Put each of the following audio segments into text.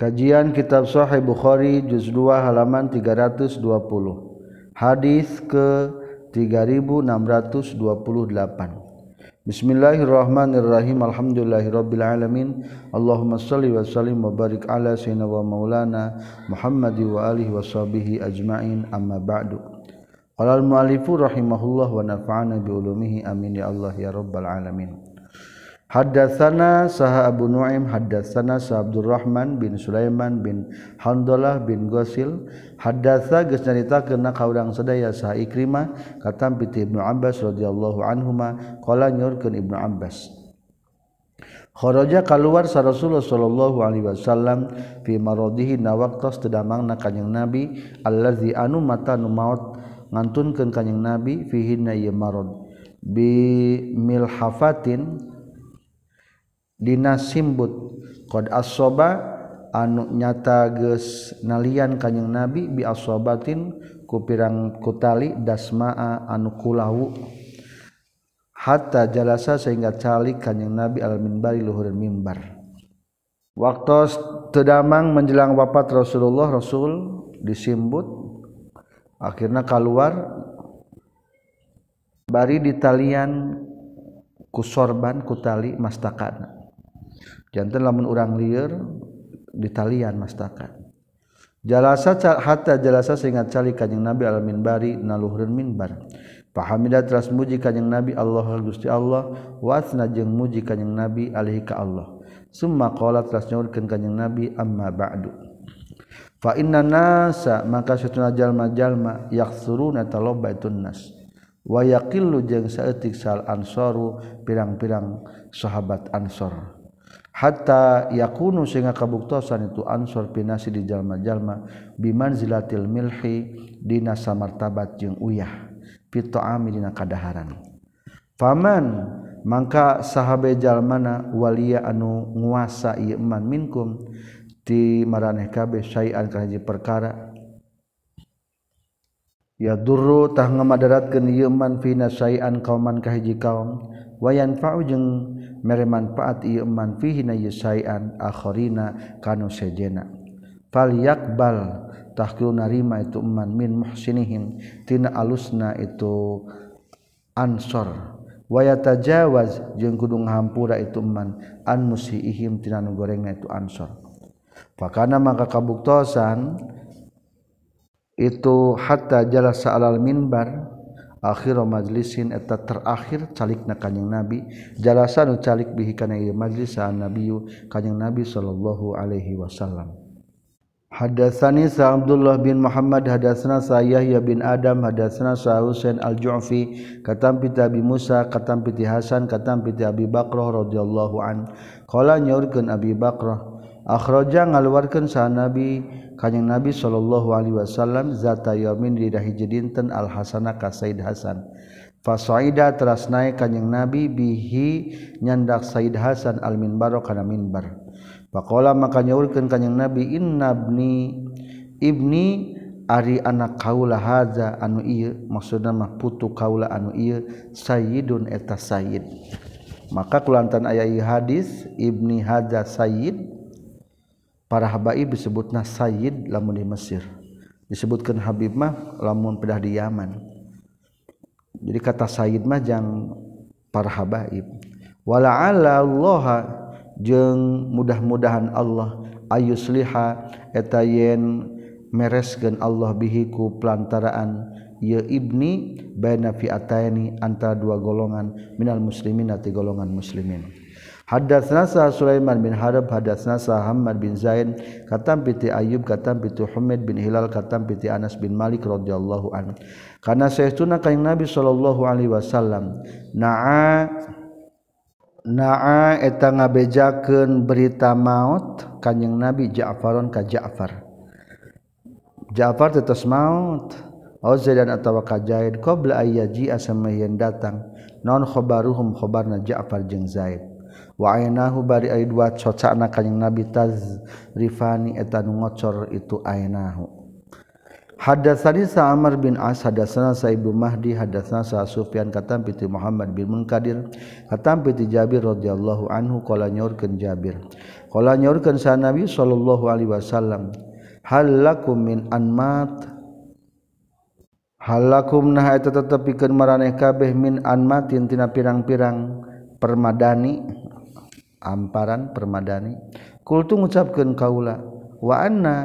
Kajian Kitab Sahih Bukhari juz 2 halaman 320. Hadis ke 3628. Bismillahirrahmanirrahim. Alhamdulillahirabbil alamin. Allahumma shalli wa sallim wa barik ala sayyidina wa maulana Muhammad wa alihi wa sahbihi ajmain. Amma ba'du. Qala al-mu'allifu rahimahullah wa nafa'ana bi ulumihi amin ya Allah ya rabbal alamin. Hadatsana saha Abu Nuaim hadatsana sa Abdurrahman bin Sulaiman bin Handalah bin Ghasil. Haddatsa geus nyaritakeun ka urang sadaya saha Ikrimah katam piti Ibnu Abbas radhiyallahu anhuma qala nyorkeun Ibnu Abbas. Kharaja kaluar sa Rasulullah sallallahu alaihi wasallam fi maradihi na waqtas tedamangna kanjing Nabi allazi anu mata nu maot ngantunkeun kanjing Nabi fihi na marad. Bi milhafatin Dina simbut. Qad asoba anu nyata geus nalian kanjeng Nabi bi asobatin ku pirang kutali dasmaa anu kulawu hatta jalasa sehingga calik kanjeng Nabi al minbari luhur mimbar. Waktu tedamang menjelang wafat Rasulullah Rasul disimbut. Akhirnya keluar bari ditalian ku sorban kutali mastakana jantan lamun urang liar ditalian mastakan jalasa hatta jalasa sehingga cali kanjeng nabi al minbari naluhurun minbar. Pahamidah teras muji kanjeng nabi Allah gusti Allah wasna jeung muji kanjeng nabi alaihi ka Allah. Summa qala teras nyaurkeun kanjeng nabi amma ba'du. Fa inna nasa maka satuna jalma-jalma yaksuruna talabaitun nas. Wa yaqillu jeung saeutik sal ansaru pirang-pirang sahabat ansor. hatta yakunu sehingga kabuktosan itu ansor pinasi di jalma-jalma biman zilatil milhi dina samartabat jeung uyah pito ami dina kadaharan. Faman mangka sahabe jalmana walia anu nguasa ieu man minkum ti maraneh kabeh syai'an ka hiji perkara. Ya durru tah ngamadaratkeun ieu man fina syai'an kauman ka hiji kaum wayan fa'u jeung mere manfaat ieu man fihi na yusaian akharina kanu sejena fal yakbal tahkil narima itu man min muhsinihim tina alusna itu ansor. Wa yatajawaz jeung kudu ngahampura itu man an musiihim tina nu gorengna itu ansor. Fakana maka kabuktosan itu hatta jalasa alal minbar akhir majlisin eta terakhir calik na kanyang nabi jalasan calik bihi kana ieu majlis saan nabiyu kanyang nabi sallallahu alaihi wasallam. Hadatsani Sa Abdullah bin Muhammad hadatsana Sa Yahya bin Adam hadatsana Sa Husain Al-Ju'fi katam katampi Abi Musa katam katampi Hasan katam katampi Abi Bakrah radhiyallahu an. Qala nyaurkeun Abi Bakrah akhroja ngaluarkeun sa nabi kanyang nabi Shallallahu Alaihi Wasallam zata yamin dihiji dinten al Hasanah Sayyid Hasan. Fasaida teras naik kanyang nabi bihi nyandak Said Hasan al minbaro kana minbar. Pakola maka nyaurkeun kanyang nabi innabni ibni ari anak kaula haza anu ieu maksudna mah putu kaula anu ieu sayyidun eta sayyid. Maka kulantan aya hadis ibni haza sayyid para habaib disebutna sayyid lamun di Mesir. Disebutkan Habib mah lamun pedah di Yaman. Jadi kata sayyid mah jang para habaib. Wala ala Allah jeung mudah-mudahan Allah ayusliha eta yen mereskeun Allah bihi ku pelantaraan ya ibni baina fi'ataini antara dua golongan minal muslimin ati golongan muslimin Hadatsna sa Sulaiman bin Harb hadatsna sa Hammad bin Zaid katam piti Ayyub katam piti Humaid bin Hilal katam piti Anas bin Malik radhiyallahu anhu. Kana saestuna kanjing Nabi sallallahu alaihi wasallam naa naa eta ngabejakeun berita maut kanjing Nabi Ja'faron ka Ja'far. Ja'far tetes maut Auzadan atawa ka Zaid qabla ayyaji asama yen datang non khabaruhum khabarna Ja'far jeung Zaid wa ainahu bari ay dua cocana ka nabi taz rifani eta nu ngocor itu ainahu. Hadatsani sa bin as hadatsana Sa'ib bin mahdi hadatsana sa sufyan katam piti muhammad bin munkadir katam piti jabir radhiyallahu anhu qala nyorkeun jabir. Qala nyorkeun sa nabi sallallahu alaihi wasallam hal lakum min anmat? Hal lakum nah eta tetepikeun maraneh kabeh min anmatin tina pirang-pirang permadani. amparan permadani. Kultu ngucapkeun kaula wa anna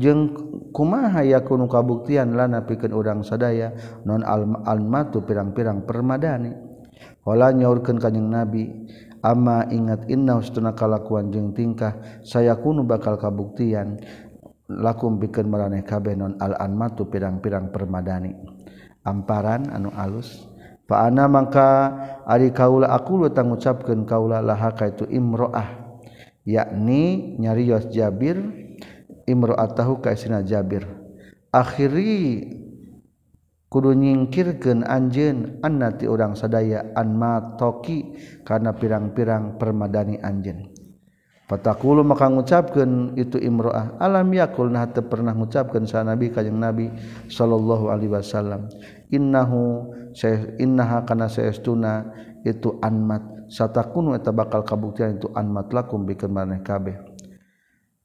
jeung kumaha yakunu kabuktian lana pikeun urang sadaya non almatu pirang-pirang permadani? Wala nyaurkeun kanjing nabi ama ingat inna ustuna kalakuan jeung tingkah saya kunu bakal kabuktian lakum pikeun maraneh kabeh non al anmatu pirang-pirang permadani. Amparan anu alus. Fa ana mangka ari kaula aku lu tangucapkeun kaula laha kaitu imroah yakni nyarios Jabir imroatahu ka isina Jabir. Akhiri kudu nyingkirkeun anjeun annati urang sadaya anma toki karena pirang-pirang permadani anjeun. Fatakulu maka ngucapkeun itu imroah alam yakul nah teu pernah ngucapkeun sa nabi kanjing nabi sallallahu alaihi wasallam. Innahu innaha kana saestuna itu anmat. Satakunu eta bakal kabuktian itu anmat lakum bikin maneh kabeh.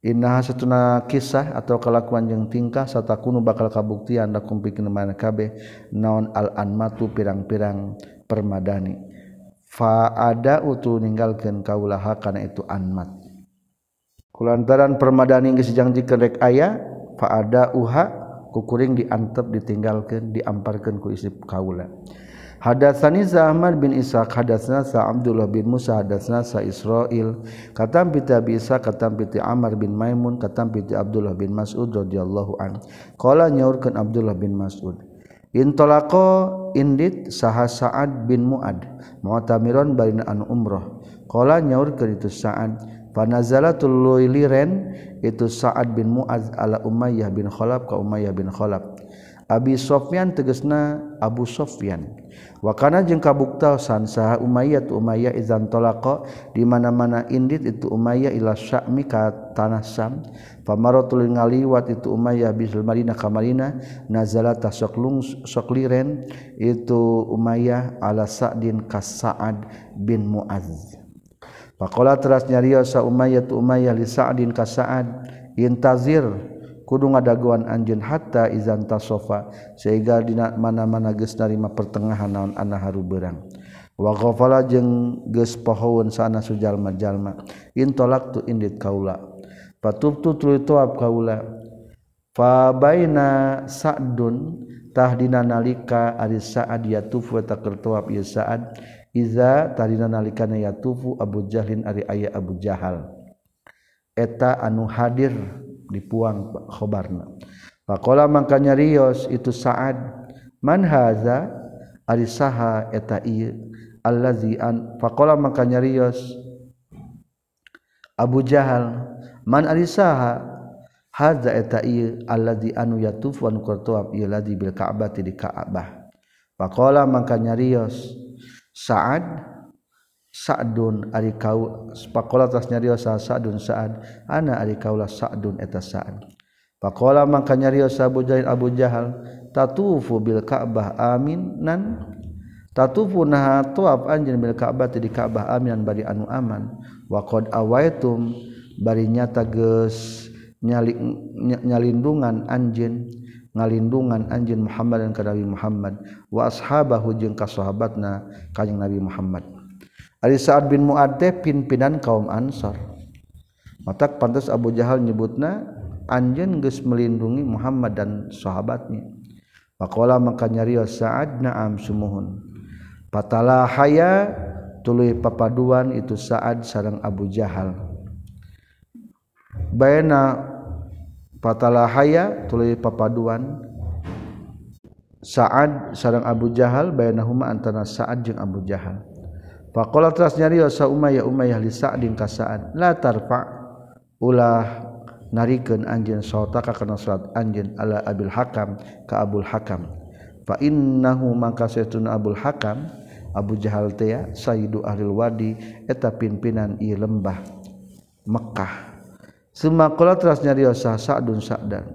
Innaha satuna kisah atau kelakuan jeung tingkah satakunu bakal kabuktian lakum bikin maneh kabeh. Naon al anmatu pirang-pirang permadani. Fa ada utu ninggalkeun kaulaha kana itu anmat. Kulantaran permadani geus dijanjikeun rek aya fa ada uha kukuring diantep ditinggalkeun diamparkeun ku isi kaula. Hadatsani Zahman bin Ishaq hadatsana sa Abdullah bin Musa hadatsana sa Israil katam piti Abi Isa katam piti Amr bin Maimun katam piti Abdullah bin Mas'ud radhiyallahu an. Qala nyaurkeun Abdullah bin Mas'ud intolaqa indit saha Sa'ad bin Muad mu'tamiron barina anu umrah. Qala nyaurkeun itu Sa'ad Panazalatul liren itu Sa'ad bin Mu'adz ala Umayyah bin Khalaf ka Umayyah bin Khalaf. Abi Sofyan tegesna Abu Sofyan. Wa kana jeung kabuktasan saha Umayyah tu Umayyah izan talaqa di mana-mana indit itu Umayyah ila Syami ka tanah Sam. Pamaratul ngaliwat itu Umayyah bisul Madinah ka Madinah nazala tasaklung sokliren itu Umayyah ala Sa'din ka Sa'ad bin Mu'adz. Pakola teras nyariosa umayya tu umayya li sa'din ka sa'ad. Intazir kudu ngadaguan anjeun hatta izan tasofa sehingga dina mana-mana geus narima pertengahan naon ana harubeurang wa ghafala jeung geus pohoeun sana sujalma-jalma intolak tu indit kaula patubtu tuluy tuap kaula fa baina sa'dun tahdina nalika ari sa'ad yatuf wa taqertuap ieu sa'ad. Iza tadidina nalikana yatufu Abu Jahlin ari aya Abu Jahal. Eta anu hadir dipuang khobarna. Pakola makanya Rios itu saat manhaza ari saha eta ieu. Allazi an pakola makanya Rios Abu Jahal man ari saha? Hadza eta ieu. Allazi anu yatufu anu qurtuab ieu ladzi bil Ka'bah di Ka'bah. Pakola makanya Rios Sa'ad Sa'dun ari kau pakola tas nyariosa Sa'dun Sa'ad. Ana ari kaulah Sa'dun eta Sa'ad. Pakola mangka nyariosa Abu Jahal Abu Jahal tatufu bil Ka'bah aminan? Tatufu naha tuap anjeun bil Ka'bah di Ka'bah aminan bari anu aman. Wa qad awaitum bari nyata geus nyalindungan anjeun. ngalindungan anjin Muhammad dan kadawi Muhammad wa ashabahu jeung ka sahabatna kanjing Nabi Muhammad. Ari Sa'ad bin Mu'ad teh pimpinan kaum Ansar. Matak pantas Abu Jahal nyebutna anjeun geus melindungi Muhammad dan sahabatnya. Faqala maka nyari Sa'ad na'am sumuhun. Patala haya tuluy papaduan itu Sa'ad sareng Abu Jahal. Baena patala haya tulu papaduan. Saat sarang Abu Jahal bayna huma antara saat jeung Abu Jahal. Faqala teras nyarios sa Umayyah Umayyah li Sa'din ka Sa'ad. La tarfa. Ulah narikeun anjeun sautaka kana salat anjeun ala Abil Hakam ka Abul Hakam. Fa innahu maka saytuna Abul Hakam. Abu Jahal teh ya, sayyidu ahli wadi eta pimpinan ieu lembah Mekah Semakula teras nyarios sa Sa'dun Sa'dan.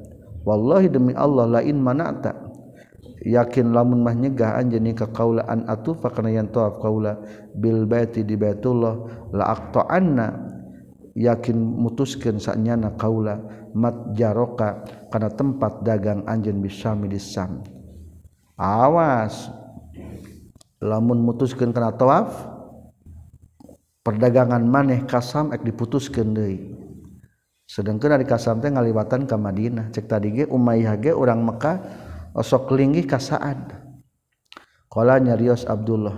Wallahi demi Allah lain manata yakin lamun mah nyegah anjeun ka kaulaan atufa kana yang tawaf kaula bil baiti di baitullah la aqta'anna. Yakin mutuskan saatnya na kaula matjaroka karena tempat dagang anjen bisa Sam awas. Lamun mutuskan karena tawaf perdagangan maneh kasam ek diputuskan sedangkan dari Kasam teh ngaliwatan ke Madinah. Cek tadi ge Umayyah ge urang Mekah osok linggi ka Sa'ad. Qala nyarios Abdullah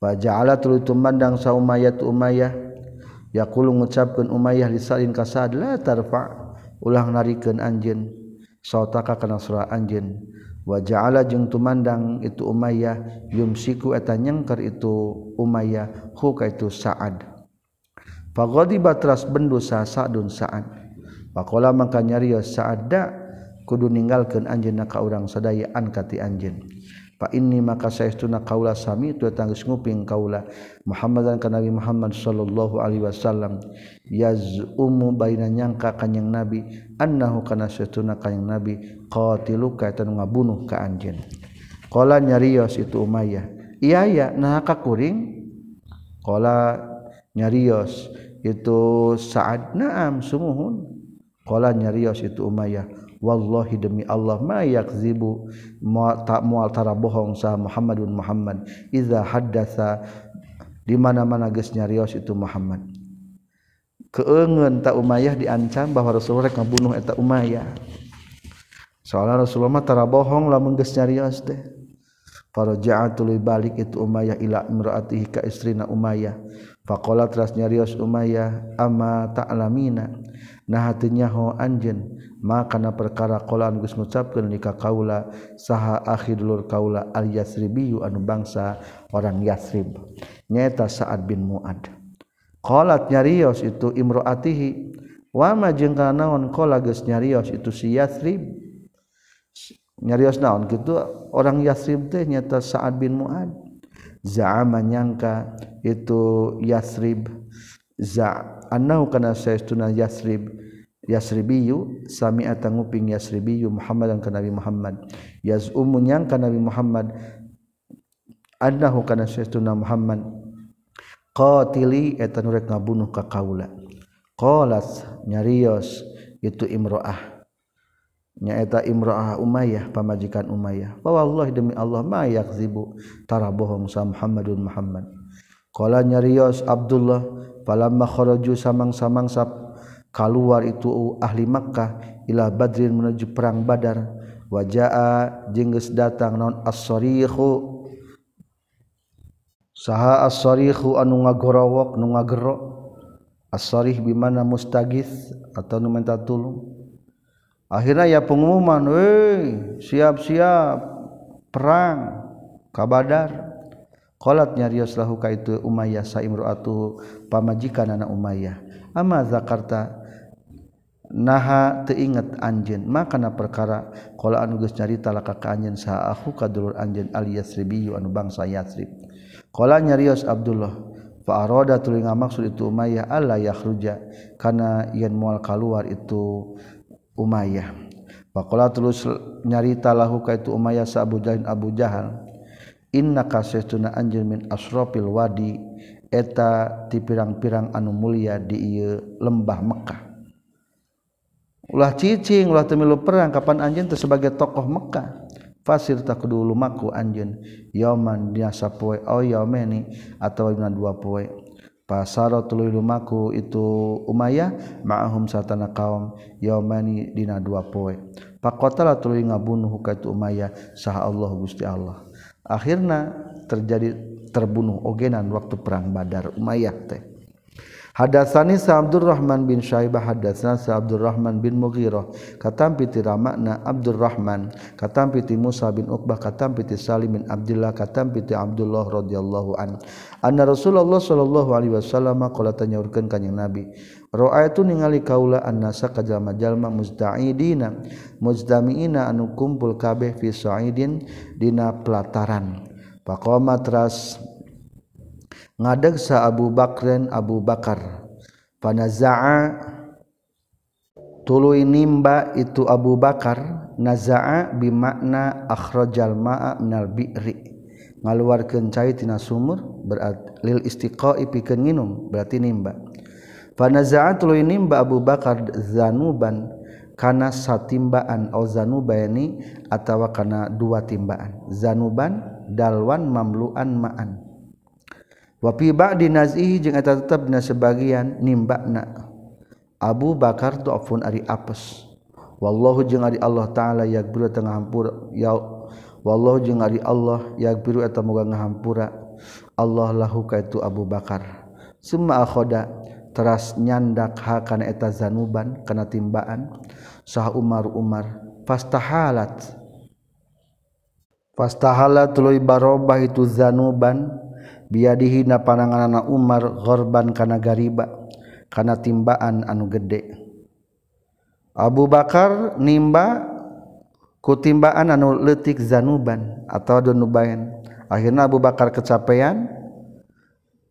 wa ja'ala tulutum mandang sa Umayyah tu Umayyah. Yaqulu ngucapkeun Umayyah li Sa'in ka Sa'ad la tarfa ulah narikeun anjeun. Sautaka kana sura anjeun. Wa ja'ala jeung tumandang itu Umayyah yumsiku eta nyengker itu Umayyah hu ka itu Sa'ad. Fagodi batras bendu sa sa'dun sa'ad. Pakola maka nyariya sa'adda kudu ninggalkan anjin naka urang sadaya ankati anjin. Pa ini maka sa'istuna kaula sami tu tangis nguping kaula Muhammad dan ka Nabi Muhammad sallallahu alaihi wasallam yaz'umu baina nyangka kanyang Nabi annahu kana sa'istuna kanyang Nabi qatiluka eta nu ngabunuh ka anjin. Qala nyarios ya itu Umayyah. Iya ya naka kuring. Qala nyarios itu saat naam sumumuhunkola nyarios itu Umayyah. Walli demi Allah mayak zibu tak mualtara bohong sah Muhammadun Muhammad. Iza hadasa dimana-mana gesnya Rios itu Muhammad. Keengen tak Umayyah diancam bahwa Rasulullah kabunuh eta Umayyah. Soalnya Rasulullah tara bohong lah menggesnya Rios deh para ja'atul balik itu Umayyah ila imraatihi ka istrina Umayyah Fakola teras nyarios Umayyah ama ta'lamina? Nah hatinya ho anjen maka na perkara kolaan gus ngucapkan nikah kaula saha akhir dulur kaula al yasribiyu anu bangsa orang yasrib. Nyata Sa'ad bin Mu'ad. Kolat nyarios itu imro'atihi wama jeung kana naon kola geus nyarios itu si yasrib? Nyarios naon gitu orang yasrib teh nyata Sa'ad bin Mu'ad. Za'ama nyangka itu yasrib. Za annahu kana saestuna yasrib. Yasribiyu sami nguping yasribiyu Muhammad dan Nabi Muhammad. Yaz'umu nyangka Nabi Muhammad annahu kana sayyiduna Muhammad. Qatili eta nu rek ngabunuh ka kaula. Qalat nyarios itu imroah nyaeta imroah Umayyah pamajikan Umayyah. Wa wallahi demi Allah ma yakzibu tara bohong sa Muhammadun Muhammad. Qala nyarios Abdullah falamma kharaju samang-samang sap keluar itu ahli Makkah Ilah Badrin menuju perang Badar. Wajah jengges datang non ashu saha ashu anu ngagorowok nu ngagerok. Asih dimana mustagis atau numenta tulung akhirnya ya pengumuman siap-siap perang kabadarkolatnya Rioshuka itu Umayyah saimruatu pamajikan anak Umayyah. Ama Zakarta naha teingat anjen maka perkara? Kalau anuges nyarita laka ke anjen sah aku kadulur anjen alias ribiyu anu bangsa yasrib. Kalau nyarios Abdullah fa'aroda tulinga maksud itu Umayyah Allah yakhruja karena yen mual keluar itu Umayyah. Pakola terus nyarita lahuka itu Umayyah sa Abu Jahal Abu Jahal Inna kasestuna anjir min asrofil wadi. Eta ti pirang-pirang anu mulia di ieu lembah Mekah. Ulah cicing ulah temilu perang kapan anjeun teh sebagai tokoh Mekah? Fasir tak dulu maku anjin yauman dina sapoe Oh yaumeni atawa dina dua poe. pasaro tuluy lumaku itu Umayyah ma'ahum satana kaum yaumani dina dua poe. Pakotala tuluy ngabunuh ka itu Umayyah saha Allah Gusti Allah. Akhirna terjadi terbunuh ogenan waktu perang Badar Umayyah teh. Hadatsani Abdurrahman bin Syaibah hadatsana Abdurrahman bin Mughirah. Katampi ti Ramakna Abdurrahman katampi ti Musa bin Uqbah. Katampi ti Salim bin Abdullah katampi ti Abdullah radhiyallahu an. Anna Rasulullah sallallahu alaihi wasallam qala tanyaurkeun ka Nabi raaitu ningali kaula annasa kajalma-jalma musta'idina muzdamiina anu kumpul kabeh fi sa'idin dina pelataran. Pakoma teras ngadegsa Abu Bakrin Abu Bakar. Panazaa tuluy nimba itu Abu Bakar. Nazaa bimakna akhrajal ma'a minal bi'ri. Ngaluarkeun cai tina sumur berarti lil istiqai pikeun nginum berarti nimba. Panazaat lu nimba Abu Bakar zanuban kana satimbaan au zanubani atawa kana dua timbaan. Zanuban dalwan mamluan ma'an wa fi ba'di nazihi jeung eta tetep dina sebagian nimbana Abu Bakar dhafun ari apes. Wallahu jeung ari Allah taala yaghfiru tengah hampura ya wallahu jeung ari Allah yaghfiru eta moga ngahampura. Allah lahu ka itu Abu Bakar. Summa akhoda teras nyandak ha kana eta zanuban kana timbaan. Sah Umar Umar fastahalat. Fastahalat tuluy barobah itu zanuban biadihi na pananganana Umar korban kana gariba kana timbaan anu gede. Abu Bakar nimba kutimbaan anu letik zanuban atau donubayan akhirnya Abu Bakar kecapean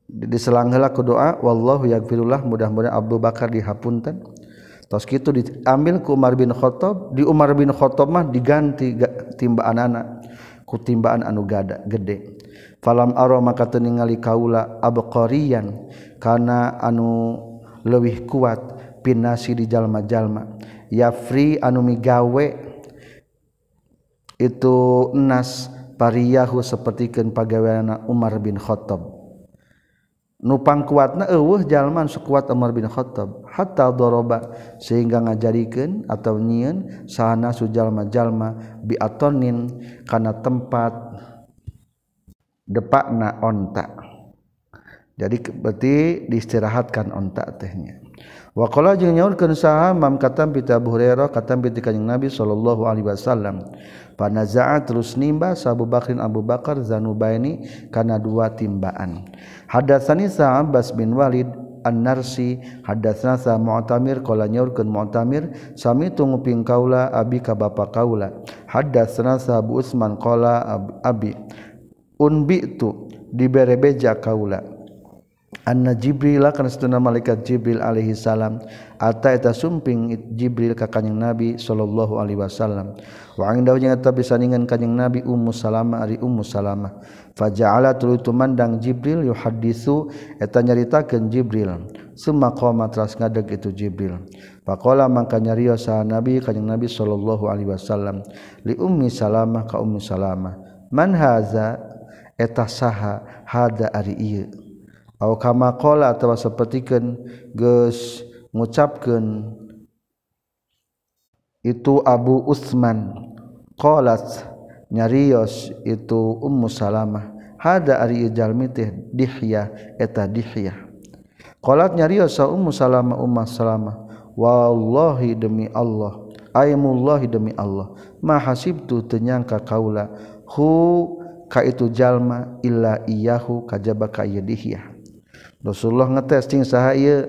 diselang hela ku doa wallahu yagfirullah mudah-mudahan Abu Bakar dihapunten. Tos kitu diambil ku Umar bin Khattab di Umar bin Khattab mah diganti timbaan anak. kutimbaan anu gada gede. Falam aro maka ningali kaula abqariyan kana anu leuwih kuat pinasi di jalma-jalma. Yafri anu migawe itu nas pariyahu sapertikeun pagaweana Umar bin Khattab. nupang kuatna eueuh jalman sekuat Umar bin Khattab. Hatta doroba sehingga ngajadikeun atau nyieun sahana sujalma-jalma bi atonin kana tempat depakna onta. Jadi berarti diistirahatkan onta tehnya wa qala jeung nyaurkeun saha mam katam pita Abu Hurairah katam pita kanjing Nabi sallallahu alaihi wasallam. panazaat terus nimba Abu Bakrin Abu Bakar Zanubaini kana dua timbaan. Hadatsani Sa'abbas bin Walid An-Narsi. Sa Mu'tamir qala nyaurkeun Mu'tamir. Sami tunguping kaula abi ka bapa kaula. Hadatsna sa Abu Usman qala abi. Unbitu diberebeja dibere beja kaula. anna Jibril kana satuna malaikat Jibril alaihi salam. Ata eta sumping Jibril ka kanjing Nabi sallallahu alaihi wasallam. Wa angdaw jeung eta bisaningan kanjing Nabi Ummu Salamah ari Ummu Salamah. Faja'ala tuluy tumandang Jibril yuhaddisu eta nyaritakeun Jibril. Summa qama tras ngadeg itu Jibril. Faqala mangka nyarios sa Nabi kanjing Nabi sallallahu alaihi wasallam li Ummi Salamah ka Ummu Salamah. Man haza? Eta saha hada ari ieu. Aw kama qala atawa sapertikeun geus ngucapkeun itu Abu Utsman. Qalat nyarios itu Ummu Salamah. Hada ari jalmi teh dihya eta dihya. Qalat nyarios sa Ummu Salamah Ummu Salamah. Wallahi demi Allah aymullahi demi Allah ma hasibtu tenyangka kaula hu ka itu jalma illa iyahu kajaba ka Rasulullah ngetesting sahaya saha ieu.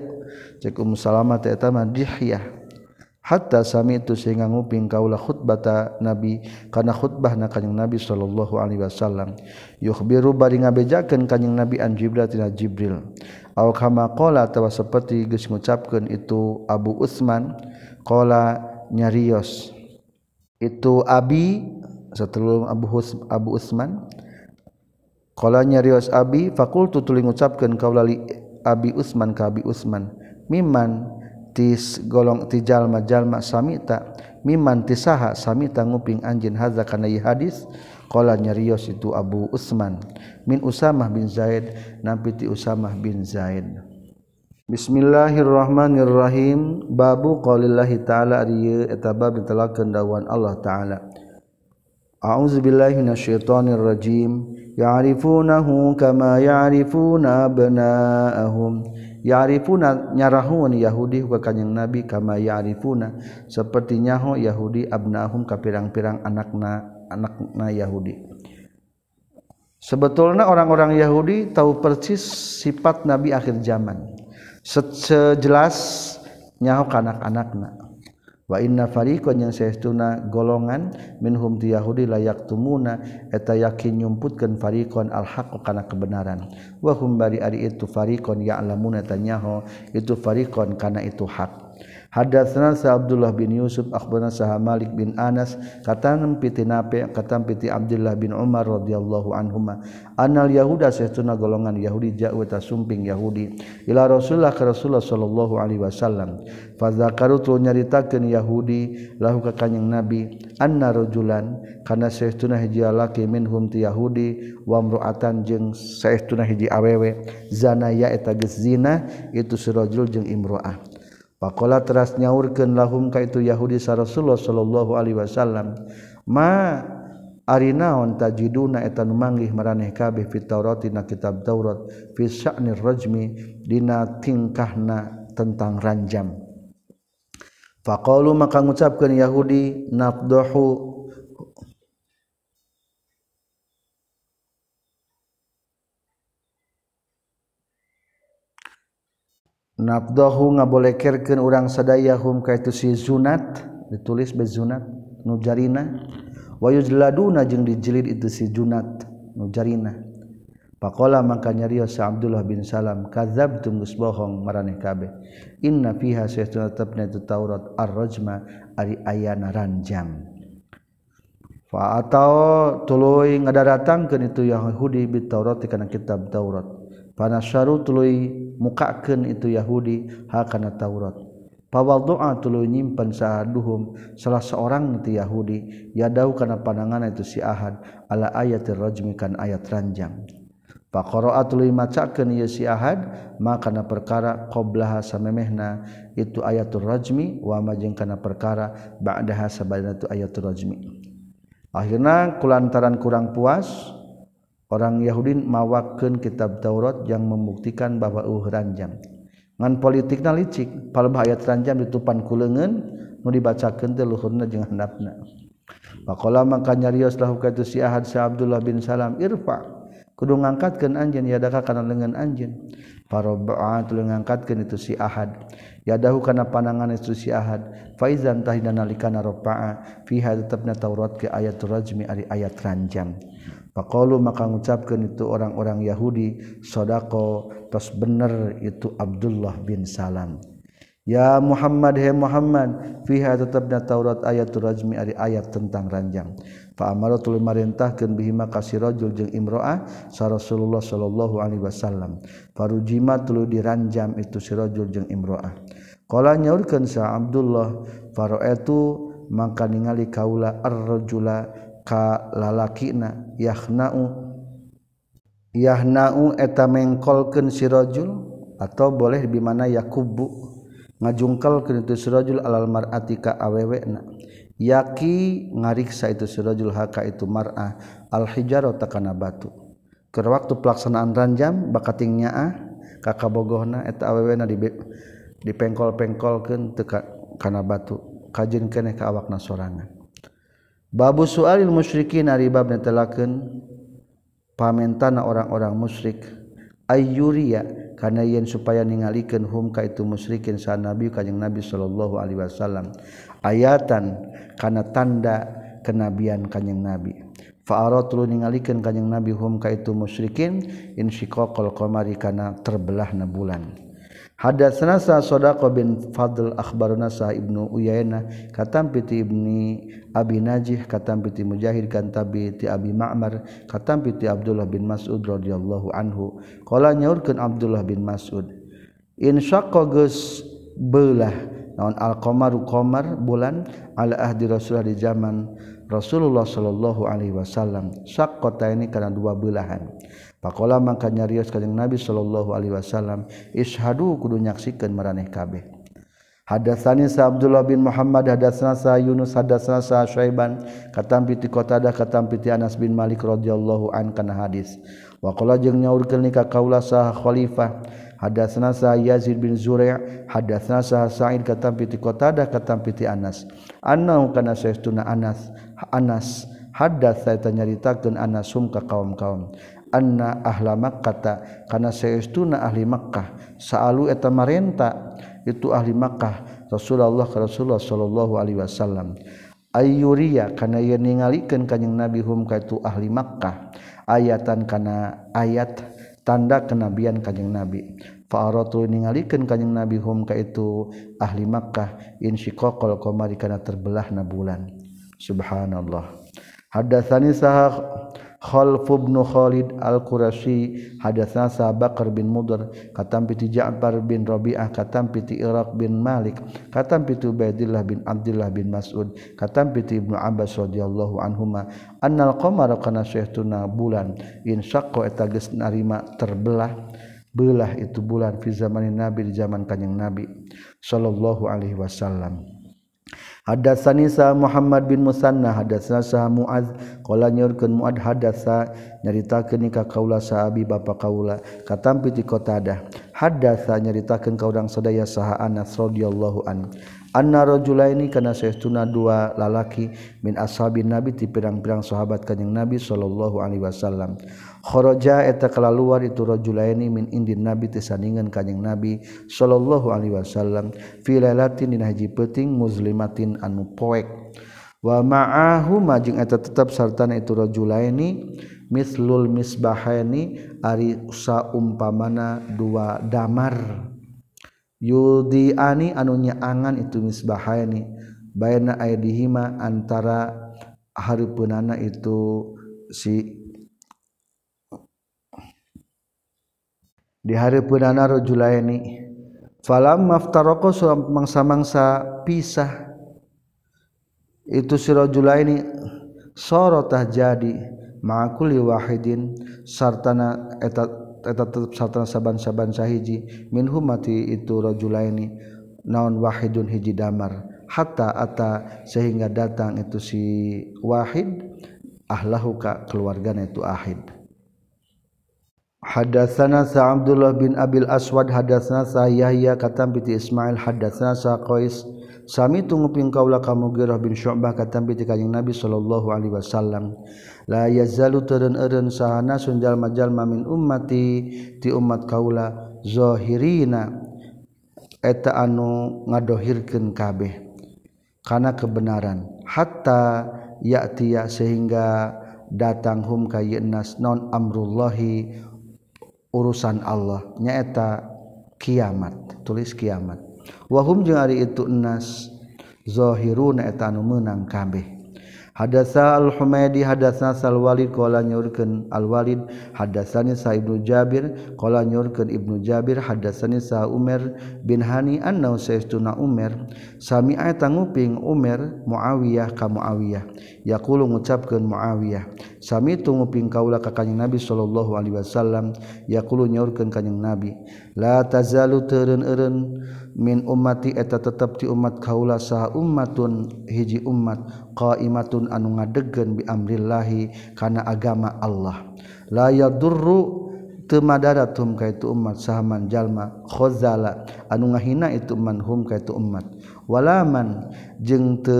Cek Um Salamah teh eta mah dihyah. Hatta sami itu sehingga nguping kaula khutbata Nabi kana khutbah na kanjing Nabi sallallahu alaihi wasallam. Yukhbiru bari ngabejakeun kanjing Nabi an Jibril tina Jibril. Aw kama qala atawa saperti geus ngucapkeun itu Abu Utsman qala nyarios. Itu Abi setelah Abu Hus, Abu Utsman Qalanya riwas Abi fakultu tuli ngucapkeun kaulali Abi Usman ka Abi Usman. Miman tis golong ti jalma jalma samita miman tisaha samita nguping anjeun hadza kana hadis qala nyarios itu Abu Usman. Min Usamah bin Zaid nampi ti Usamah bin Zaid. Bismillahirrahmanirrahim. Babu qaulillahi ta'ala rieu eta bab ditelakeun dawuhan Allah ta'ala. A'udzubillahi minasyaitonir rajim. Ya'rifunahu kama ya'rifuna abna'ahum. Ya'rifuna nyarahun Yahudi ka kanjing Nabi kama ya'rifuna. Seperti nyaho Yahudi abna'ahum ka pirang-pirang anakna anakna Yahudi. Sebetulnya orang-orang Yahudi tahu persis sifat Nabi akhir zaman. Sejelas nyaho anak-anakna wa inna fariqan yang saestuna golongan minhum ti Yahudi layak tumuna eta yakin nyumputkeun fariqan al-haqq kana kebenaran. Wa hum bari ari itu fariqan ya'lamuna tanyaho itu fariqan kana itu hak Hadatsna sa Abdullah bin Yusuf akhbarana sa Malik bin Anas katam piti nape katam piti Abdullah bin Umar radhiyallahu anhuma. Anal yahuda sahtuna golongan Yahudi ja'u ta sumping Yahudi. Ila Rasulullah ka Rasulullah sallallahu alaihi wasallam. Fadzakaru tu nyaritakeun Yahudi lahu ka kanjing Nabi anna rajulan kana sahtuna hiji laki minhum ti Yahudi wa mruatan jeung sahtuna hiji awewe. Zana ya eta geus zina itu si rajul jeung imra'ah. Pakola teras nyaurkeun lahum ka itu Yahudi sa Rasulullah sallallahu alaihi wasallam. Ma ari naon tajiduna eta nu manggih maraneh kabeh fit Taurat dina kitab Taurat fi sya'nir rajmi dina tingkahna tentang ranjam. Faqalu maka ngucapkeun Yahudi nafdahu nafdahu ngabolehkerkeun urang sadaya hum ka itu si zunat ditulis bezunat nu jarina wa yujladuna jeung dijilid itu si junat nu jarina faqala maka nyarios sa Abdullah bin Salam kadzabtum geus bohong maraneh kabeh. Inna fiha sayyidatun tabna itu Taurat ar-rajma ari ayana ranjam fa atau tuluy ngadaratangkeun itu Yahudi bit Taurat kana kitab Taurat. Panasyaru tuluy mukaken itu Yahudi hakana Taurat. Pawal doa tulu nyimpen saduhum salah seorang itu Yahudi yadau karena pandangan itu si ahad ala ayat rajmi kan ayat ranjang. Pakoroa tuluy macakeun ieu si ahad maka na perkara qablaha samemehna itu ayatul rajmi wa majeng kana perkara ba'daha sabadana itu ayatul rajmi akhirnya kulantaran kurang puas orang Yahudin mawaken kitab Taurat yang membuktikan bahwa uh ranjang. Ngan politik na licik pal ayat ranjang ditupan kulengen nu dibacakeun teh luhurna jeung handapna. Pakola maka nyarios lahu kaitu si Ahad si Abdullah bin Salam irfa. Kudu ngangkatkeun anjeun yadaka kana lengan anjeun? Paroba'at ngangkatkeun itu si Ahad. Yadahu kana panangan itu si Ahad faizan tahina nalikana rafa'a fiha tetapna Taurat ke ayat rajmi ari ayat ranjang Pakolu maka mengucapkan itu orang-orang Yahudi sodako tos bener itu Abdullah bin Salam. Ya Muhammad he Muhammad fiha tetapnya Taurat ayat rajmi ari ayat tentang ranjang. Fa amara tuluy marintahkeun bihi makasih rajul jeung imro'ah sa Rasulullah sallallahu alaihi wasallam. Farujima tuluy diranjam itu si rajul jeung imro'ah. Kala nyaurkeun sa Abdullah faroetu mangka ningali kaula ar-rajula ka lalakina yahna'u yahna'u eta mengkolkeun si rajul atau boleh di mana yakubu ngajungkalkeun itu si rajul alal mar'ati ka awewena. Yaki ngariksa itu si rajul haka itu mar'ah al takana batu. Ke waktu pelaksanaan ranjam bakatingnya ah kakabogohna eta awewena di aw dipengkol-pengkolken tekakana batu kajjin keeh ke awak na sorangan. Babu sualil musyrikin ari bab netelakeun pamentana orang-orang musyrik ayyuriya kana yen supaya ningalikeun hum ka itu musyrikin sa nabi kanjing nabi sallallahu alaihi wasallam. Ayatan kana tanda kenabian kanjing nabi. Fa aratul ningalikeun kanjing nabi hum ka itu musyrikin insyiqaqal qamari kana terbelahna bulan Hadatsana sa Sadaqah bin Fadl akhbarana sa Ibnu Uyainah katam piti Ibni Abi Najih katam piti Mujahid katam piti Abi Ma'mar katam piti Abdullah bin Mas'ud radhiyallahu anhu. Qala nyaurkeun Abdullah bin Mas'ud in syaqqa geus beulah naon al-qamaru qamar bulan ala ahdi Rasulullah di zaman Rasulullah sallallahu alaihi wasallam syaqqa ini kana dua belahan Pakola mangka nyarios kanjeng Nabi sallallahu alaihi wasallam ishadu kudu nyaksikeun maraneh kabeh. Hadatsani sa Abdullah bin Muhammad hadatsana sa Yunus hadatsana sa Syaiban katam piti Qatadah katam piti Anas bin Malik radhiyallahu an kana hadis. Wa qala jeung nyaurkeun ni ka kaula sa khalifah hadatsana sa Yazid bin Zurai' hadatsana sa Sa'id katam piti Qatadah katam piti Anas annahu kana saestuna Anas Anas hadatsa eta nyaritakeun Anasum ka kaum-kaum anna ahla makkata kana saestuna ahli makkah saalu eta marenta itu ahli makkah Rasulullah ka Rasulullah sallallahu alaihi wasallam ayuriya kana yen ningalikeun kanjing Nabi hum ka itu ahli makkah ayatan kana ayat tanda kenabian kanjing Nabi Fa'aratu ningalikeun kanjing Nabi hum ka itu ahli Makkah in syiqaqal qamari kana terbelahna bulan. Subhanallah. Hadatsani sahah Khalf bin Khalid Al-Qurashi hadatsna sa Bakar bin Mudar katam piti Ja'far bin Rabi'ah katam piti Iraq bin Malik katam piti Ubaidillah bin Abdullah bin Mas'ud katam piti Ibnu Abbas radhiyallahu anhuma. Annal qamara kana syaituna bulan in syaqqa eta geus narima terbelah belah itu bulan fi zamanin nabi di zaman kanjing nabi sallallahu alaihi wasallam. hadasanisa Muhammad bin Musanna hadasna sa Muaz. Qala nyorkeun Muad hadatsa nyaritakeun ka kaula sahabi bapa kaula. Katampi ti Qatadah hadasa nyaritakeun ka urang sadaya saha Anas radhiyallahu an. anna rajulaini kana saestuna dua lalaki min ashabin nabi ti pirang-pirang sahabat kanjing nabi sallallahu alaihi wasallam. Kharaja eta kalaluar itu rajulaini min indin nabi tesaningan kanjing nabi sallallahu alaihi wasallam fi lailatin dina hiji peuting muslimatin anu poek. Wa ma'ahu majing eta tetap sartana itu rajulaini mislul misbahaini ari umpamana dua damar. Yudi ani anu nyaangan itu misbahaini baina aidihima antara haripunana itu si di hari punana rajulaini falam maftaroko mangsa-mangsa pisah. Itu si rajulaini sorotah jadi ma'akuli wahidin sartana eta eta tetep sartana saban-saban sahiji. Min humati itu rajulaini. Naon wahidun hiji damar. Hatta ata sehingga datang itu si wahid ahlahu ka keluargana itu ahid. Hadatsana sa Abdullah bin Abil Aswad hadatsana sa Yahya katam bi Ismail hadatsana sa Qais Sami tungguping kaula kamu Girah bin Syu'bah katambi ti kanjing Nabi sallallahu alaihi wasallam. La yazalu teureun-eureun sahana sunjal majalma min ummati ti umat kaula zahirina eta anu ngadohirkeun kabeh kana kebenaran. Hatta ya'tiya sehingga datang hum ka yenas non amrullahi urusan Allah. Nyaeta kiamat tulis kiamat. wahum jeung ari itu enas zahiruna eta anu meunang kabeh. Hadasa al-Humaydi hadasna Salwalid qala nyurkeun Al-Walid hadasani Sa Ibnu Jabir qala nyurkeun Ibnu Jabir hadasani Sa Umar bin Hani anna saistuna Umar sami'a tanguping Umar Muawiyah ka Muawiyah. Yaqulu ngucapkeun Muawiyah sami tunguping kaula ka kanjing Nabi sallallahu alaihi wasallam. Yaqulu nyaurkeun kanjing Nabi la tazalu teureun-eureun min umati eta tetap di umat kaula saha ummatun hiji umat qaimatun anu ngadegen bi amrillahi kana agama Allah. La yadurru temadatum ka itu umat saman jalma khozala anu ngahina itu manhum ka itu umat. Walaman jeung te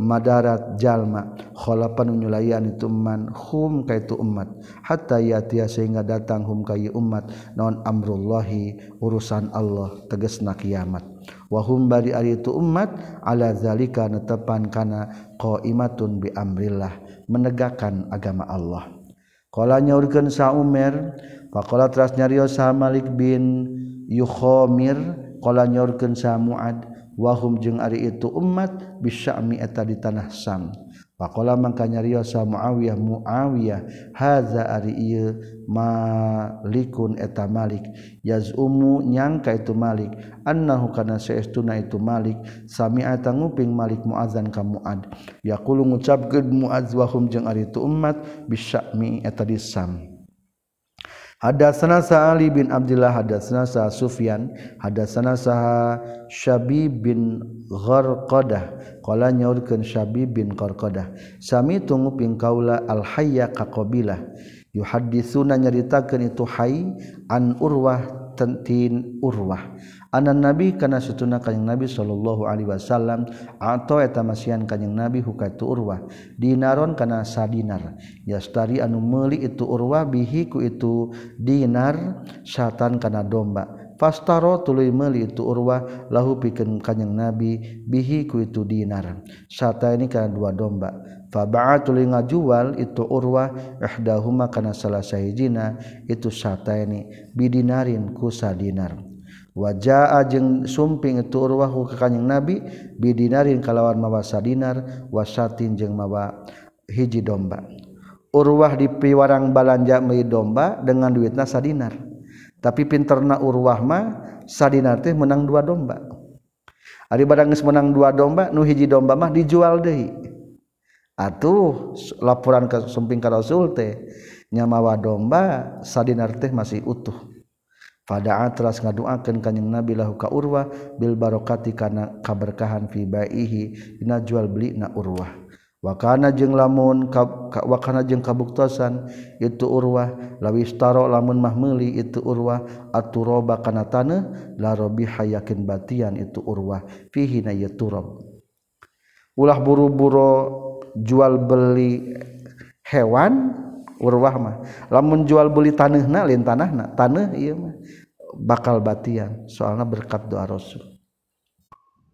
madarat jalma khalapan nyulayan itu manhum ka itu umat. Hatta yatia sehingga datang hum ka umat naon amrullahi urusan Allah tegesna kiamat. Wahum bari ari itu umat ala zalika netepan kana qaimatun bi amrillah menegakkan agama Allah. Kala nyaurkeun sa Umar, faqala tras nyarios sa Malik bin Yukhamir, kala nyaurkeun sa Muad, wahum jeung ari itu umat bisyami eta di tanah Sam. Pakola mangka nyariosa Muawiyah Muawiyah haza ari ieu? Malikun eta Malik. Yazumu nyangka itu Malik. Annahu kana saestuna itu Malik. Sami'a nguping Malik muazan ka Muad. Yaqulu ngucapkeun muaz wa hum jeung ari itu umat bisyami eta di Sam Hadatsana Sa'ali bin Abdullah hadatsana Sa Sufyan hadatsana Sa Syabib bin Gharqadah. Qala nyaurkeun Syabib bin Gharqadah. Sami tunguping kaula al hayya ka qabilah yuhadditsuna nyaritakeun itu hay an urwah tentin urwah. Anan nabi kana setuna kanjing nabi sallallahu alaihi wasallam atau eta masian kanjing nabi hukatu urwah. Dinaron kana sadinar. Yastari anu meuli itu urwah bihi ku itu dinar syatan kana domba. fastaro tuluy meuli itu urwah lahu pikeun kanjing nabi bihi ku itu dinar sata ini kana dua domba. Fa ba'a tuluy ngajual itu urwah ihdahuma kana salah sahijina itu sata ini bidinarin ku sadinar. Wajah ajeng sumping itu urwahku ke kanjing nabi bidinarin kalawan mawa sadinar wasatin jeung mawa hiji domba. Urwah di piwarang balanja meli domba dengan duit nasa dinar tapi pinterna urwahma sadinate menang dua domba. Ari barangis menang dua domba nu hiji domba mah dijual deh. Atuh laporan ke sumping ka Rasul teh nyamawa domba sadinar teh masih utuh. Pada atras ngaduakeun ka kanjing Nabi lahu ka urwah bil barokati kana kaberkahan fi baihi dina jual beli na urwah. wakana jeung lamun wakana jeung kabuktosan itu urwah. Lawistaro lamun mahmeli itu urwah. Aturoba kana la larobiha yakin batian itu urwah. Fihi na yaturob ulah buru-buru jual beli hewan urwah mah. Lamun jual beli taneuhna lain tanahna taneuh ieu mah bakal batian. Soalna berkat doa rasul.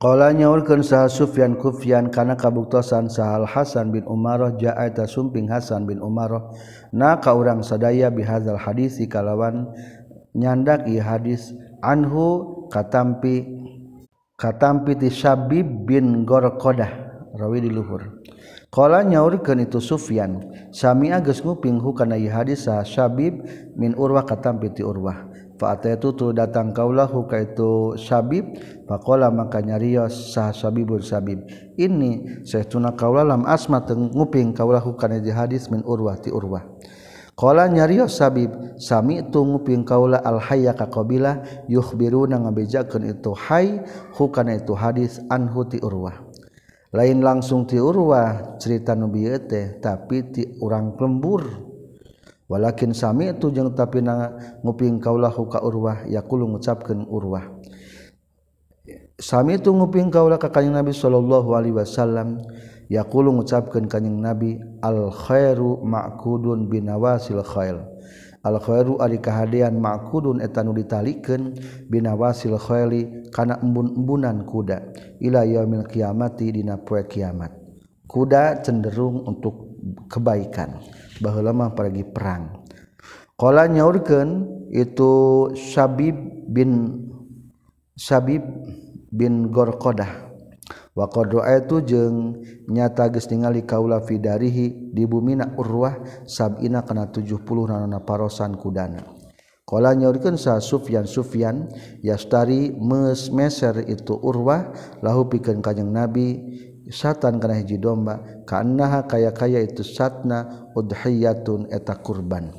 Qala nyaurkeun saha Sufyan Kufyan kana kabuktosan sahal Hasan bin Umarah ja'a sumping Hasan bin Umarah. Na ka urang sadaya bihadzal hadisi kalawan nyandak ieu hadis anhu katampi katampi ti bin Gorqadah rawi di luhur. Qala nyaurkeun itu Sufyan sami geus nguping hu kana ieu hadis saha min Urwah katampi ti Urwah. Fa'ata itu tu datang kaulah ka itu sabib faqala maka nyarios ya sah sabibun sabib ini saytuna kaulah lam asma teng nguping kaulah kana di hadis min urwah ti urwah. Qala nyarios ya sabib sami tu nguping kaulah al hayya ka qabila yukhbiruna ngabejakeun itu hay hukana itu hadis anhu ti urwah. Lain langsung ti urwah cerita nu bieu teh tapi ti urang kelembur. walakin sami itu jeung tapi na nguping kaulahu ka urwah yaqulu ngucapkeun urwah. Sami itu nguping kaulah ka kanjing nabi sallallahu alaihi wasallam yaqulu ngucapkeun kanjing nabi al khairu ma'kudun binawasil khail al khairu ari kahadean ma'kudun eta nu ditalikeun binawasil khaili kana embun-embunan kuda. Ila yaumil qiyamati dina poe kiamat. Kuda cenderung untuk kebaikan. baheula mah pergi perang. Kalau nyaurkan itu Sabib bin Sabib bin Gorkodah wa itu jeung nyata geus ningali kaula fidarihi di bumina urwah sabina kana 70 nanana parosan kudana. Qala nyaurkeun sa Sufyan Sufyan yastari mesmeser itu urwah lahu pikeun kanjeng Nabi satan kana hiji domba kaannaha kaya kaya itu satna udhiyatun eta kurban.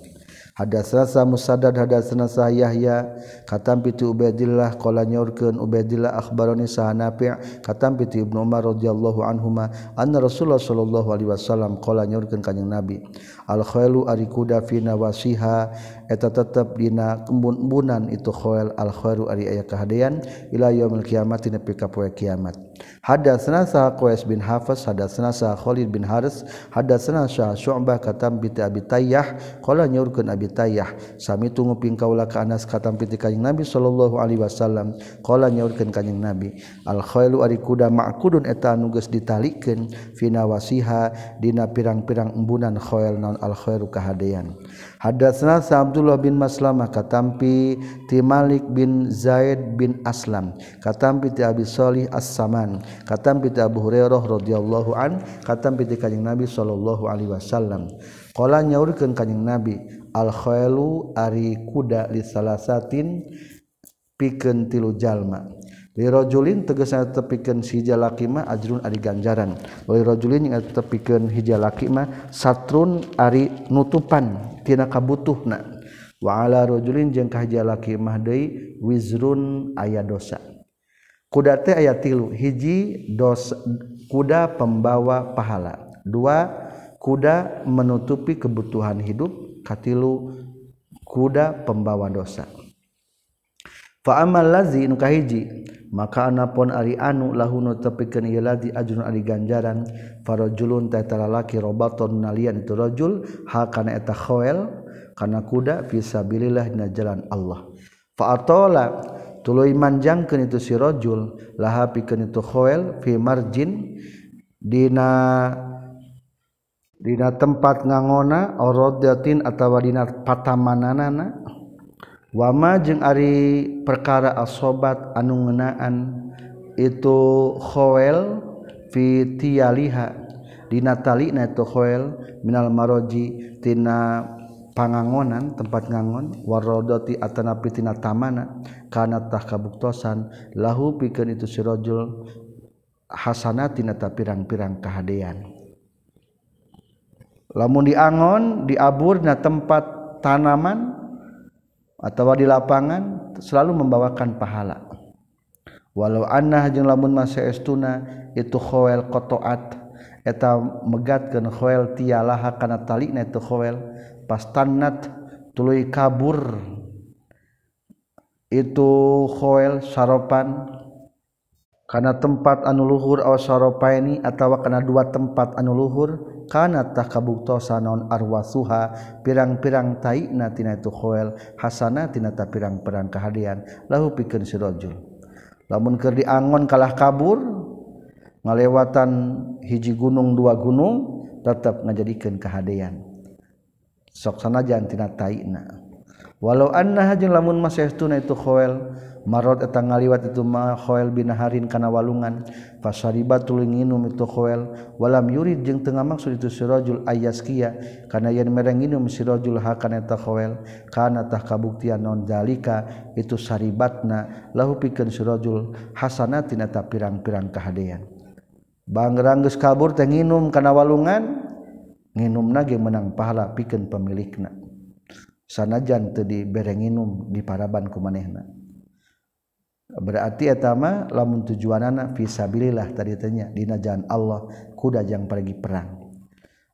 Hadatsana musaddad hadatsana sah yahya katam piti ubaidillah qala nyorkeun ubaidillah akhbaroni sah nafi' katam piti ibnu umar radhiyallahu anhuma anna rasulullah sallallahu alaihi wasallam qala nyorkeun kanjing nabi alkhoelu ari kuda fina wasiha eta tetep dina kembun-embunan itu khoel alkhoelu ari aya kahadean ila yaumil kiamat dina pika poe kiamat. Hadatsna sa Qais bin Hafiz hadatsna sa Khalid bin Haris hadatsna sa Syu'bah katam bi Abi Tayyah qala nyurkeun Abi Tayyah sami tunggu ping kaula ka Anas katam piti kanjing Nabi sallallahu alaihi wasallam. Qala nyurkeun kanjing Nabi alkhoelu ari kuda ma'kudun eta anu geus ditalikeun fina wasiha dina pirang-pirang embunan khoel non al-khairu kahadean hadatsna sa Abdullah bin Maslamah katampi ti Malik bin Zaid bin Aslam katampi ti Abi Shalih As-Saman katampi ti Abu Hurairah radhiyallahu an katampi ti Kanjeng Nabi sallallahu alaihi wasallam. Qala nyaurkeun Kanjeng Nabi al-khailu ari kuda li salasatin pikeun tilu jalma. lirajulin tegasna tepikeun si jalaki mah ajrun ari ganjaran. Wa lirajulin yang tepikeun hijalaki mah satrun ari nutupan tina kabutuhna. Wa ala rajulin jeung ka hija mah deui wizrun aya dosa. Kuda teh aya tilu hiji dos kuda pembawa pahala. Dua kuda menutupi kebutuhan hidup katilu kuda pembawa dosa. Fa amal lazi nu kahiji maka anapun ari anu lahunu tepikeun ieu ladi ajrun ari ganjaran farajulun ta lalaki robaton nalian itu rajul ha kana eta khoel kana kuda fi sabilillah dina jalan Allah. Fa atola tuluy manjangkeun itu si rajul laha pikeun itu khoel fi marjin dina dina tempat ngangona orodatin atawa dina patamananana. wama jeung Ari perkara asobat anu ngenaan itukhoel fitliha dinatali ituel Minal marojitina pangangonan tempat ngangon warrodoti atanapitina tamana kanatah kabuktosan lahu pikeun itu sirojul hasanatina ta pirang-pirang kahadean. Lamun diangon diabur na tempat tanaman atau di lapangan selalu membawakan pahala. Walau anah jeung lamun masa estuna itu khoel kotoat eta megat kan khoel tialaha kana tali na itu khoel pas tanat tuluy kabur. Itu khoel saropan karena tempat anu luhur aw saropaini atawa kana dua tempat anu luhur kanatah kabuktosa naon arwasuha pirang-pirang taina tina itu khoel hasana tinata pirang-perang kehadian lahu pikeun si rajul. Lamun keur diangon kalah kabur ngalewatan hiji gunung dua gunung tetap ngajadikeun kehadian sok sanajan tina taina. walau annaha jeung lamun masestuna itu khoel marot eta ngaliwat itu mah khoel binaharin kana walungan fasariba tuluy nginum itu khoel walam yurid jeung teu maksud itu sirajul ayaskia kana yen mere nginum sirajul hakana eta khoel kana tah kabuktian non dalika itu saribatna lahu pikeun sirajul hasanatina ta pirang-pirang kahadean. Bangrang geus kabur teh nginum kana walungan nginumna ge menang pahala pikeun pemilikna. sanajan teu diberenginum di paraban ku manehna. Berarti etama lamun tujuanana fisabilillah tadi tanya dina jalan Allah kuda jang pergi perang.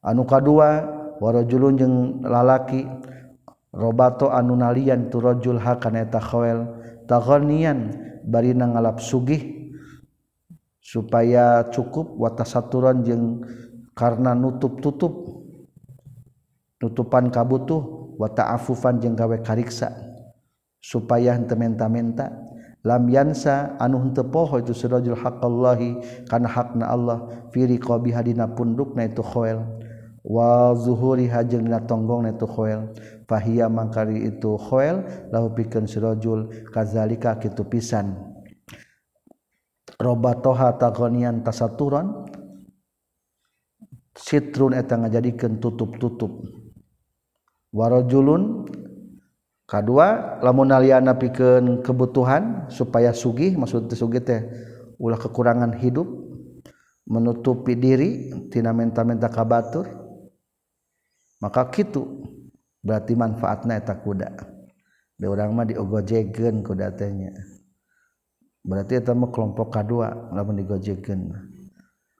Anu kadua warajulun jeung lalaki robato anu nalian tu rajul hakana eta khawel taghnian bari ngalap sugih supaya cukup watasaturan jeung karena nutup-tutup nutupan kabutuh wata'afufan jeung gawe kariksa. Supaya henteu menta-menta. Lam yansa anu henteu poho itu sirajul haqqallahi kana hakna Allah fi riqabi hadina pundukna itu khoel. Wa zuhuri hajeng dina tonggongna itu khoel. Fahiya mangkari itu khoel lahu pikeun sirajul kazalika kitu pisan. Robatoha tagonian tasaturan. Sitrun eta ngajadikeun tutup-tutup. warojulun kedua lamun aliana pikeun kebutuhan supaya sugih maksud sugih teh ulah kekurangan hidup menutupi diri tina menta-menta kabatur maka kitu berarti manfaatna eta kuda. Di orang mah diogojegeun kuda tanya berarti eta mah kelompok kadua lamun digojegeun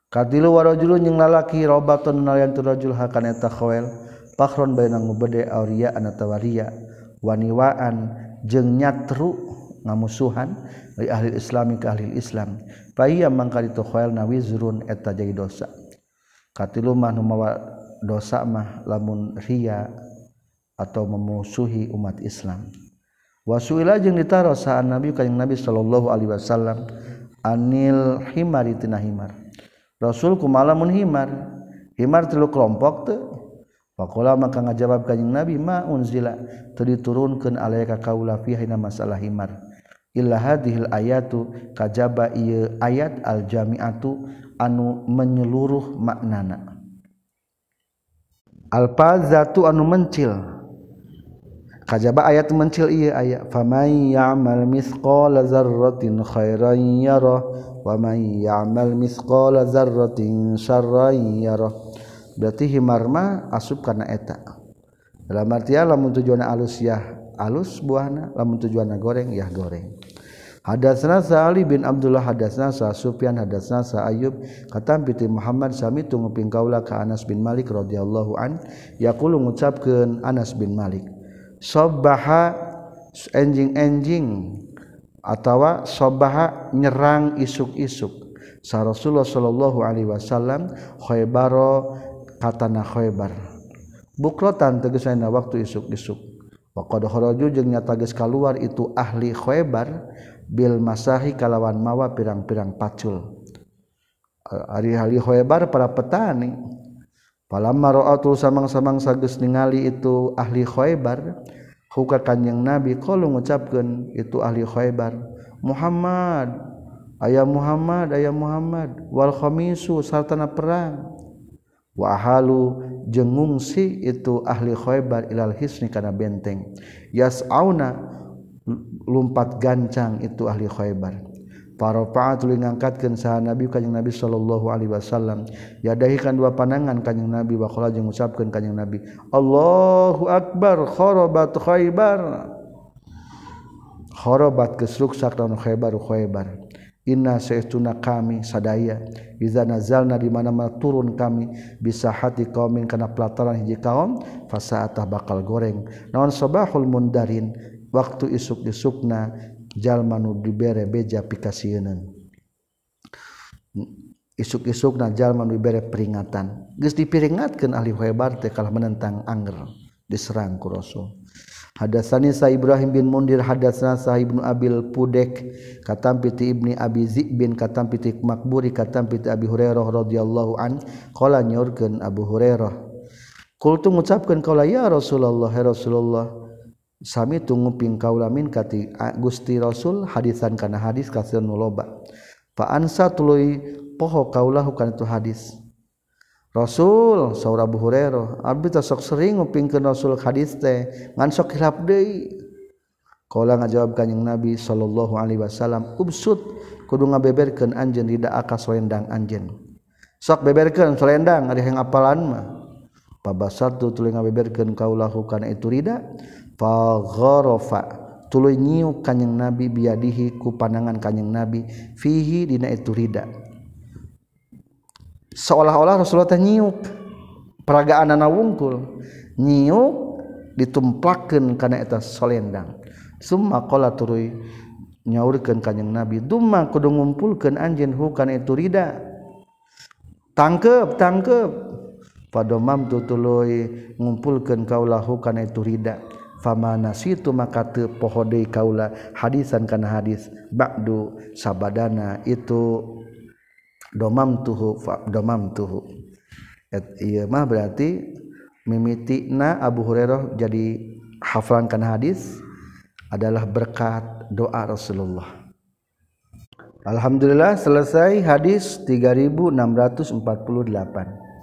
katilu warajulun jeung lalaki robatun nalayan tu rajul hakana eta khawel. pakron bay nanggu bede auria anatawaria waniwaan jeung nyatru ngamusuhan dari ahli islami ke ahli islam. Paiya mangka itu khoel na wizrun eta jadi dosa. Katilu mah nu mawa dosa mah lamun ria atau memusuhi umat islam. Wasuila jeung ditaro saan nabi kanjing nabi sallallahu alaihi wasallam anil himari tina himar. Rasul kumalamun himar. Himar tilu kelompok teh Pakola maka ngajawab kanjing Nabi ma unzila. Teu diturunkeun alayka kaula fi hina masalah himar. Illa hadhil ayatu kajaba ieu ayat al jami'atu anu menyeluruh maknana. Al fazatu anu mencil. Kajaba ayat mencil ieu ayat faman ya'mal mithqala dzarratin khairan yara wa man ya'mal mithqala dzarratin syarran yara berarti himarma asup karena eta. Dalam artian lamun tujuan alus yah alus buahna lamun tujuan goreng yah goreng. Hadatsna Sa'ali bin Abdullah hadatsna Sa Sufyan hadatsna Sa Ayyub. Katam piti Muhammad sami tunguping kaula ka Anas bin Malik radhiyallahu an. Yaqulu ngucapkeun Anas bin Malik Sobaha enjing-enjing atawa sobaha nyerang isuk-isuk. Sa Rasulullah sallallahu alaihi wasallam Khaybaro katana khoebar bukrotan tegesana waktu isuk-isuk. Waqadkharaju jeung nyata geus kaluar itu ahli khoebar bil masahi kalawan mawa pirang-pirang pacul. Hari-hali khoebar para petani. Palamma ra'atul samang-samang sageus ningali itu ahli khoebar huka kanyang nabi kalau ngucapkan itu ahli khoebar Muhammad ayah Muhammad ayah Muhammad wal khamisu sartana perang. wahalu jengungsi itu ahli khoebar ilal hisni karena benteng. Yas auna lumpat gancang itu ahli khoebar para paat tuli ngangkatkeun saha Nabi kanjing Nabi sallallahu alaihi wasallam. Yadahikan dua panangan kanjing Nabi wa qala jeung ngucapkeun kanjing Nabi Allahu akbar kharabat khaybar. Kharabat kesruksak lawan khaybar khaybar. inna saytuna kami sadaya. Iza nazalna di mana-mana turun kami bisa hati kaumin kana pelataran hiji kaum fasaatah bakal goreng. Naon sabahul mundarin waktu isuk-isukna jalma nu dibere beja pikasieun isuk-isukna jalma nu dibere peringatan. Geus dipiringatkeun ahli hebar teh kalah menentang anger diserang ku rasul. Hadatsani Sa Ibrahim bin Mundir hadatsana Sa Ibnu Abil Pudek katam piti Ibni Abi Zib bin katam piti Makburi katam piti Abi Hurairah radhiyallahu an qala nyorkeun Abu Hurairah. Kultu ngucapkeun kaula ya Rasulullah ya Rasulullah sami tunggu ping kaula min kati Gusti Rasul hadisan kana hadis kasil nu loba. Fa ansa tuluy poho kaulah kana tu hadis. Rasul saura Abu Hurairah abdi teh sok sering ngupingkeun Rasul hadis teh ngan sok hilap deui. Kala ngajawab kanjing Nabi sallallahu alaihi wasallam ubsud kudu ngabeberkeun anjeun di aka selendang anjeun. Sok beberkeun selendang ari hayang apalan mah. Pabasatu tuluy ngabeberkeun kaulahu kana itu rida fagharafa tuluy nyiuk kanjing Nabi biadihi ku pandangan kanjing Nabi fihi dina itu rida. seolah-olah Rasulullah teh nyiup. Peragaan anak wungkul. Nyiup ditumplakan karena eta solendang summa qala turui nyaurkeun kanjing nabi. Dumma kudu ngumpulkeun anjeun hukan itu rida? Tangkep tangkep. Padomam tutuluy ngumpulkeun kaulah hukan itu rida? Fama nasitu maka teu poho deui kaula hadisan kana hadis ba'du sabadana itu domam tuhu domam tuhu Et, iya mah berarti mimitina Abu Hurairah jadi haflankan hadis adalah berkat doa Rasulullah. Alhamdulillah selesai hadis 3648